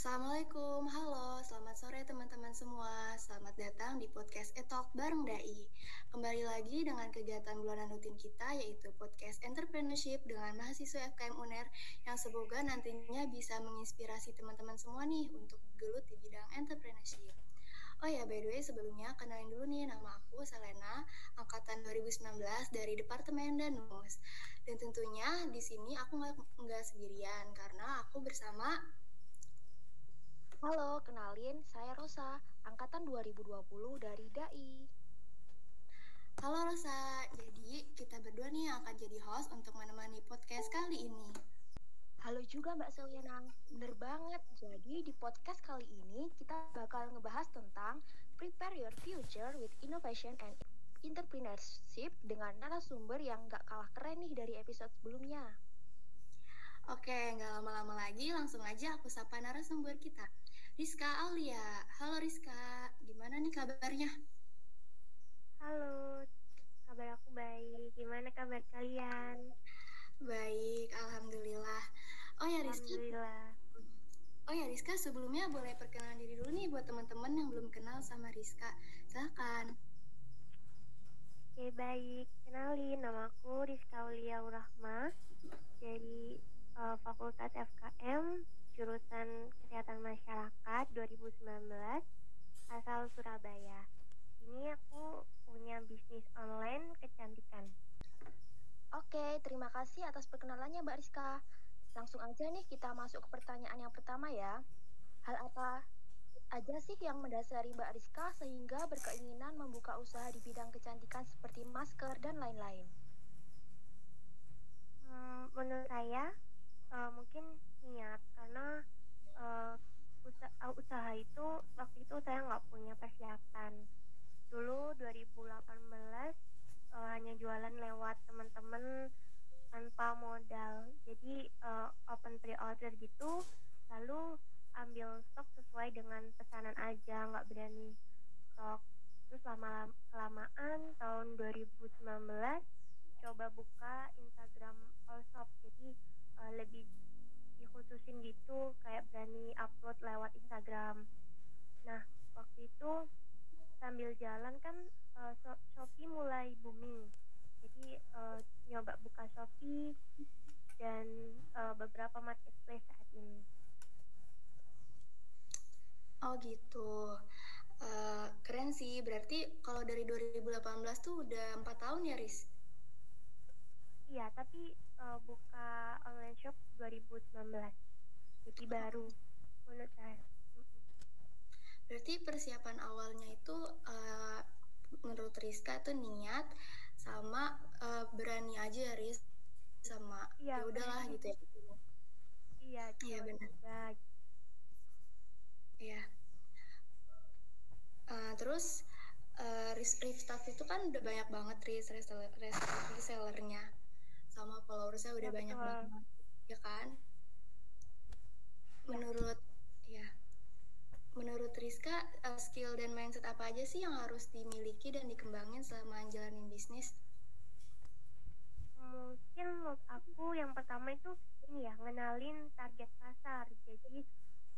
Assalamualaikum, halo, selamat sore teman-teman semua. Selamat datang di podcast Etalk bareng Dai. Kembali lagi dengan kegiatan bulanan rutin kita yaitu podcast entrepreneurship dengan mahasiswa FKM UNER yang semoga nantinya bisa menginspirasi teman-teman semua nih untuk gelut di bidang entrepreneurship. Oh ya, by the way sebelumnya kenalin dulu nih nama aku Selena, angkatan 2019 dari Departemen Danus. Dan tentunya di sini aku nggak sendirian karena aku bersama Halo, kenalin saya Rosa, angkatan 2020 dari DAI. Halo Rosa, jadi kita berdua nih yang akan jadi host untuk menemani podcast kali ini. Halo juga Mbak Selena, bener banget. Jadi di podcast kali ini kita bakal ngebahas tentang Prepare Your Future with Innovation and Entrepreneurship dengan narasumber yang gak kalah keren nih dari episode sebelumnya. Oke, nggak lama-lama lagi, langsung aja aku sapa narasumber kita. Rizka Aulia. Halo Rizka, gimana nih kabarnya? Halo, kabar aku baik. Gimana kabar kalian? Baik, alhamdulillah. Oh ya Rizka. Alhamdulillah. Oh ya Rizka, sebelumnya boleh perkenalan diri dulu nih buat teman-teman yang belum kenal sama Rizka. Silakan. Oke, baik. Kenalin, nama aku Rizka Aulia Urahma dari uh, Fakultas FKM jurusan Kesehatan Masyarakat 2019 asal Surabaya. Ini aku punya bisnis online kecantikan. Oke, terima kasih atas perkenalannya Mbak Rizka. Langsung aja nih kita masuk ke pertanyaan yang pertama ya. Hal apa aja sih yang mendasari Mbak Rizka sehingga berkeinginan membuka usaha di bidang kecantikan seperti masker dan lain-lain? Hmm, menurut saya, uh, mungkin niat karena uh, usaha, usaha itu waktu itu saya nggak punya persiapan. Dulu 2018 uh, eh, hanya jualan lewat teman-teman tanpa modal. Jadi uh, open pre-order gitu lalu ambil stok sesuai dengan pesanan aja nggak berani stok. Terus lama kelamaan tahun 2019 coba buka Instagram all shop jadi uh, lebih gitu kayak berani upload lewat Instagram. Nah waktu itu sambil jalan kan uh, Shopee mulai booming. Jadi uh, nyoba buka Shopee dan uh, beberapa marketplace saat ini. Oh gitu, uh, keren sih. Berarti kalau dari 2018 tuh udah empat tahun ya, Riz? Iya, tapi uh, buka online shop 2019 jadi baru menurut saya. Berarti persiapan awalnya itu uh, menurut Rizka itu niat sama uh, berani aja ya Riz sama iya, ya udahlah gitu ya. Iya iya benar. iya. Uh, terus uh, Staff itu kan udah banyak banget Riz resellernya. Sama followersnya udah ya, banyak betul. banget ya kan menurut ya menurut Rizka uh, skill dan mindset apa aja sih yang harus dimiliki dan dikembangin selama jalanin bisnis? Mungkin menurut aku yang pertama itu ini ya ngenalin target pasar. Jadi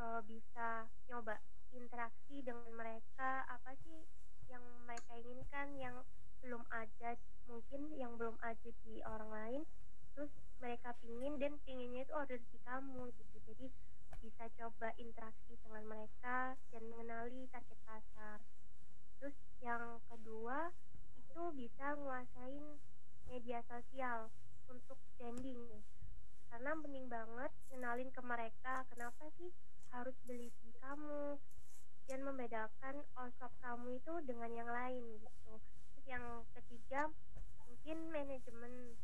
uh, bisa nyoba interaksi dengan mereka apa sih yang mereka inginkan yang belum ada mungkin yang belum ada di orang lain. Terus mereka pingin dan pinginnya itu order di kamu gitu. Jadi bisa coba interaksi dengan mereka dan mengenali target pasar. Terus yang kedua itu bisa nguasain media sosial untuk branding. Karena penting banget kenalin ke mereka kenapa sih harus beli di kamu? Dan membedakan shop kamu itu dengan yang lain gitu. Yang ketiga mungkin manajemen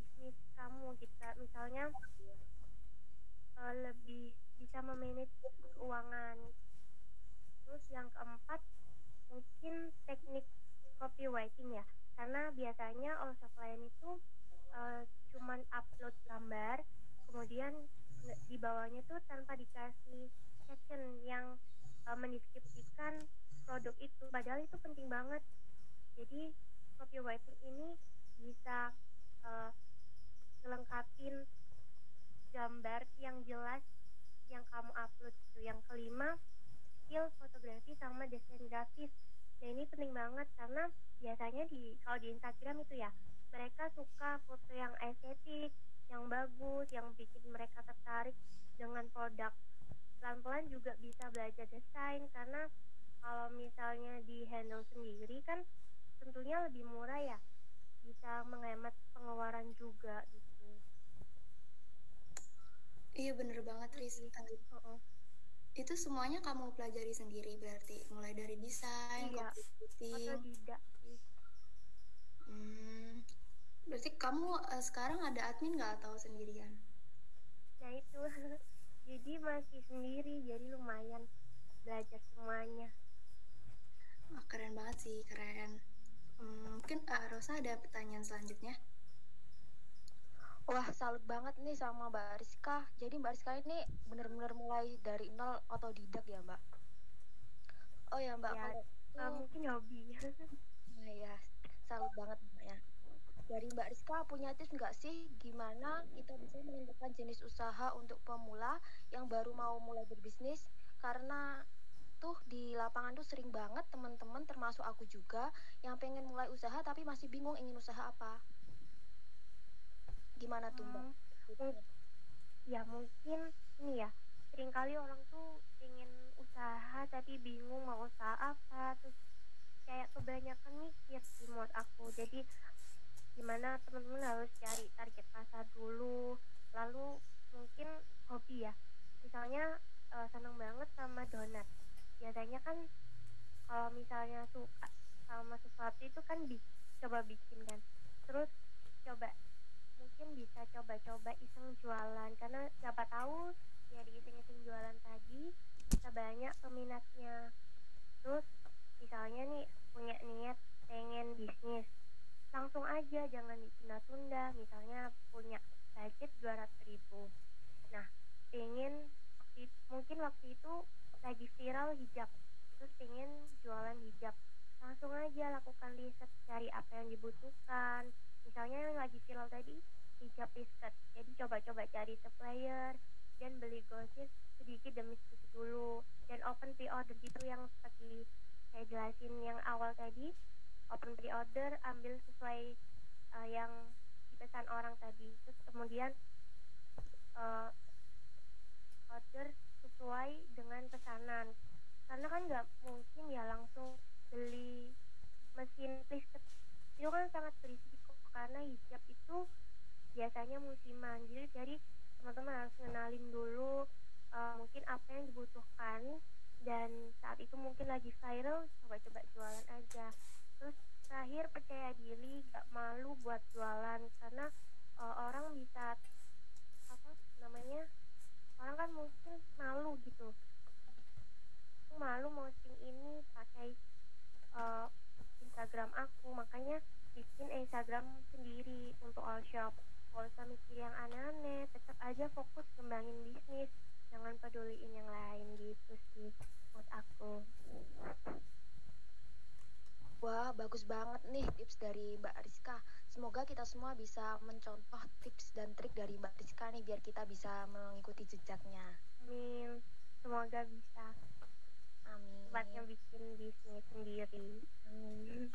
bisnis kamu gitu. misalnya uh, lebih bisa memanage keuangan. Terus yang keempat mungkin teknik copywriting ya. Karena biasanya all klien itu uh, cuman upload gambar kemudian di bawahnya tuh tanpa dikasih caption yang uh, mendeskripsikan produk itu. Padahal itu penting banget. Jadi copywriting ini bisa uh, gambar yang jelas yang kamu upload yang kelima skill fotografi sama desain grafis. Nah ini penting banget karena biasanya di kalau di Instagram itu ya mereka suka foto yang estetik yang bagus yang bikin mereka tertarik dengan produk. Pelan-pelan juga bisa belajar desain karena kalau misalnya di handle sendiri kan tentunya lebih murah ya bisa menghemat pengeluaran juga gitu iya bener banget Riz. Uh -uh. itu semuanya kamu pelajari sendiri berarti. Mulai dari desain iya. otodidak hmm, berarti kamu uh, sekarang ada admin nggak atau sendirian? Nah itu. Jadi masih sendiri jadi lumayan belajar semuanya. Oh, keren banget sih keren. Hmm, mungkin uh, Rosa ada pertanyaan selanjutnya Wah, salut banget nih sama Mbak Rizka. Jadi Mbak Rizka ini benar-benar mulai dari nol otodidak ya, Mbak? Oh ya, Mbak. Ya, kalau uh, mungkin hobi. nah ya, salut banget Mbak ya. Dari Mbak Rizka punya tips nggak sih gimana kita bisa menentukan jenis usaha untuk pemula yang baru mau mulai berbisnis? Karena tuh di lapangan tuh sering banget teman-teman termasuk aku juga yang pengen mulai usaha tapi masih bingung ingin usaha apa gimana tuh mbak? Ya mungkin ini ya sering kali orang tuh ingin usaha tapi bingung mau usaha apa terus kayak kebanyakan mikir sih menurut aku. Jadi gimana teman-teman harus cari target pasar dulu lalu mungkin hobi ya. Misalnya uh, seneng banget sama donat. Biasanya kan kalau misalnya suka sama sesuatu itu kan bi coba bikin kan. Terus coba mungkin bisa coba-coba iseng jualan. Karena siapa tahu dari iseng-iseng jualan tadi bisa banyak peminatnya. Terus misalnya nih punya niat pengen bisnis langsung aja jangan ditunda-tunda. Misalnya punya budget 200 ribu. Nah pengen mungkin waktu itu lagi viral hijab. Terus pengen jualan hijab. Langsung aja lakukan riset cari apa yang dibutuhkan. Misalnya yang lagi viral tadi hijab skirt jadi coba-coba cari supplier dan beli groceries sedikit demi sedikit dulu. Dan open pre-order itu yang seperti saya jelasin yang awal tadi. Open pre-order ambil sesuai uh, yang dipesan orang tadi. Terus kemudian uh, order sesuai dengan pesanan. Karena kan nggak mungkin ya langsung beli mesin plisket itu kan sangat berisiko karena hijab itu biasanya musiman. Jadi jadi teman-teman harus kenalin dulu uh, mungkin apa yang dibutuhkan. Dan saat itu mungkin lagi viral coba-coba jualan aja. Terus terakhir percaya diri gak malu buat jualan. Karena uh, orang bisa apa namanya orang kan mungkin malu gitu. Malu posting ini pakai uh, Instagram aku. Makanya bikin Instagram sendiri untuk all shop gak usah mikir yang aneh-aneh tetap aja fokus kembangin bisnis jangan peduliin yang lain gitu sih buat aku Wah, bagus banget nih tips dari Mbak Rizka. Semoga kita semua bisa mencontoh tips dan trik dari Mbak Rizka nih biar kita bisa mengikuti jejaknya. Amin. Semoga bisa. Amin. Tempatnya bikin bisnis sendiri. Amin.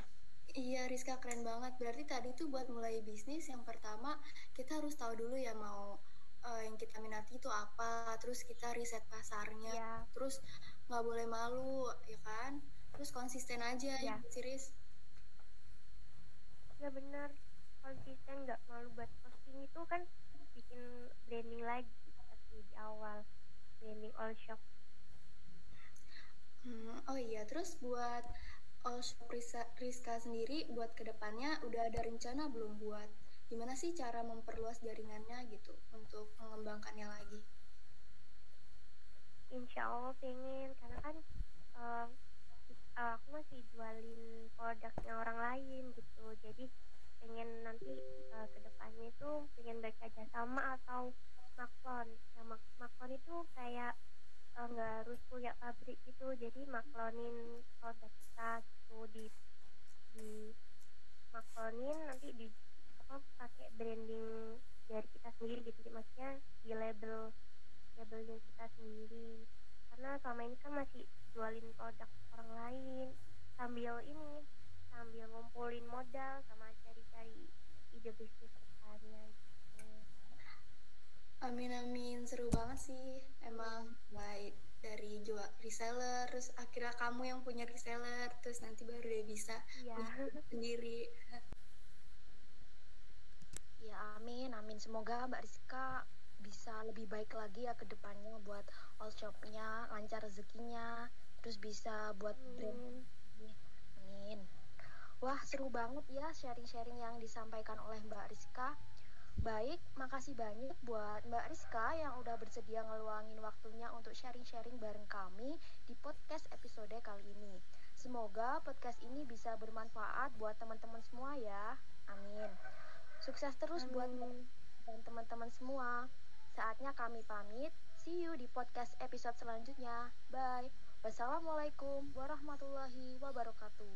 Iya Rizka keren banget. Berarti tadi tuh buat mulai bisnis yang pertama kita harus tahu dulu ya mau uh, yang kita minati itu apa. Terus kita riset pasarnya. Ya. Terus nggak boleh malu ya kan. Terus konsisten aja ya, ya Riz. Ya benar konsisten nggak malu buat posting itu kan bikin branding lagi seperti di awal branding all shop. Hmm, oh iya terus buat Oshop Rizka sendiri buat ke depannya udah ada rencana belum buat? Gimana sih cara memperluas jaringannya gitu untuk mengembangkannya lagi? Insya Allah pengen karena kan uh, aku masih jualin produknya orang lain gitu. Jadi pengen nanti uh, ke depannya itu pengen bekerja sama atau maklon. Ya mak maklon itu kayak Eh, nggak uh, harus punya pabrik gitu. Jadi maklonin produk kita gitu di di maklonin nanti di apa pakai branding dari kita sendiri gitu. Maksudnya di label labelnya kita sendiri. Karena selama ini kan masih jualin produk orang lain sambil ini sambil ngumpulin modal sama cari-cari ide bisnis ke depannya gitu. Amin amin. Seru banget sih. Emang baik dari jual reseller terus akhirnya kamu yang punya reseller terus nanti baru dia bisa iya sendiri Ya amin, amin. Semoga Mbak Rizka bisa lebih baik lagi ya ke depannya buat all shopnya, lancar rezekinya, terus bisa buat brand. Amin. Amin. Wah seru banget ya sharing-sharing yang disampaikan oleh Mbak Rizka. Baik, makasih banyak buat Mbak Rizka yang udah bersedia ngeluangin waktunya untuk sharing-sharing bareng kami di podcast episode kali ini. Semoga podcast ini bisa bermanfaat buat teman-teman semua ya. Amin. Sukses terus buat Amin. dan teman-teman semua. Saatnya kami pamit. See you di podcast episode selanjutnya. Bye. Wassalamualaikum warahmatullahi wabarakatuh.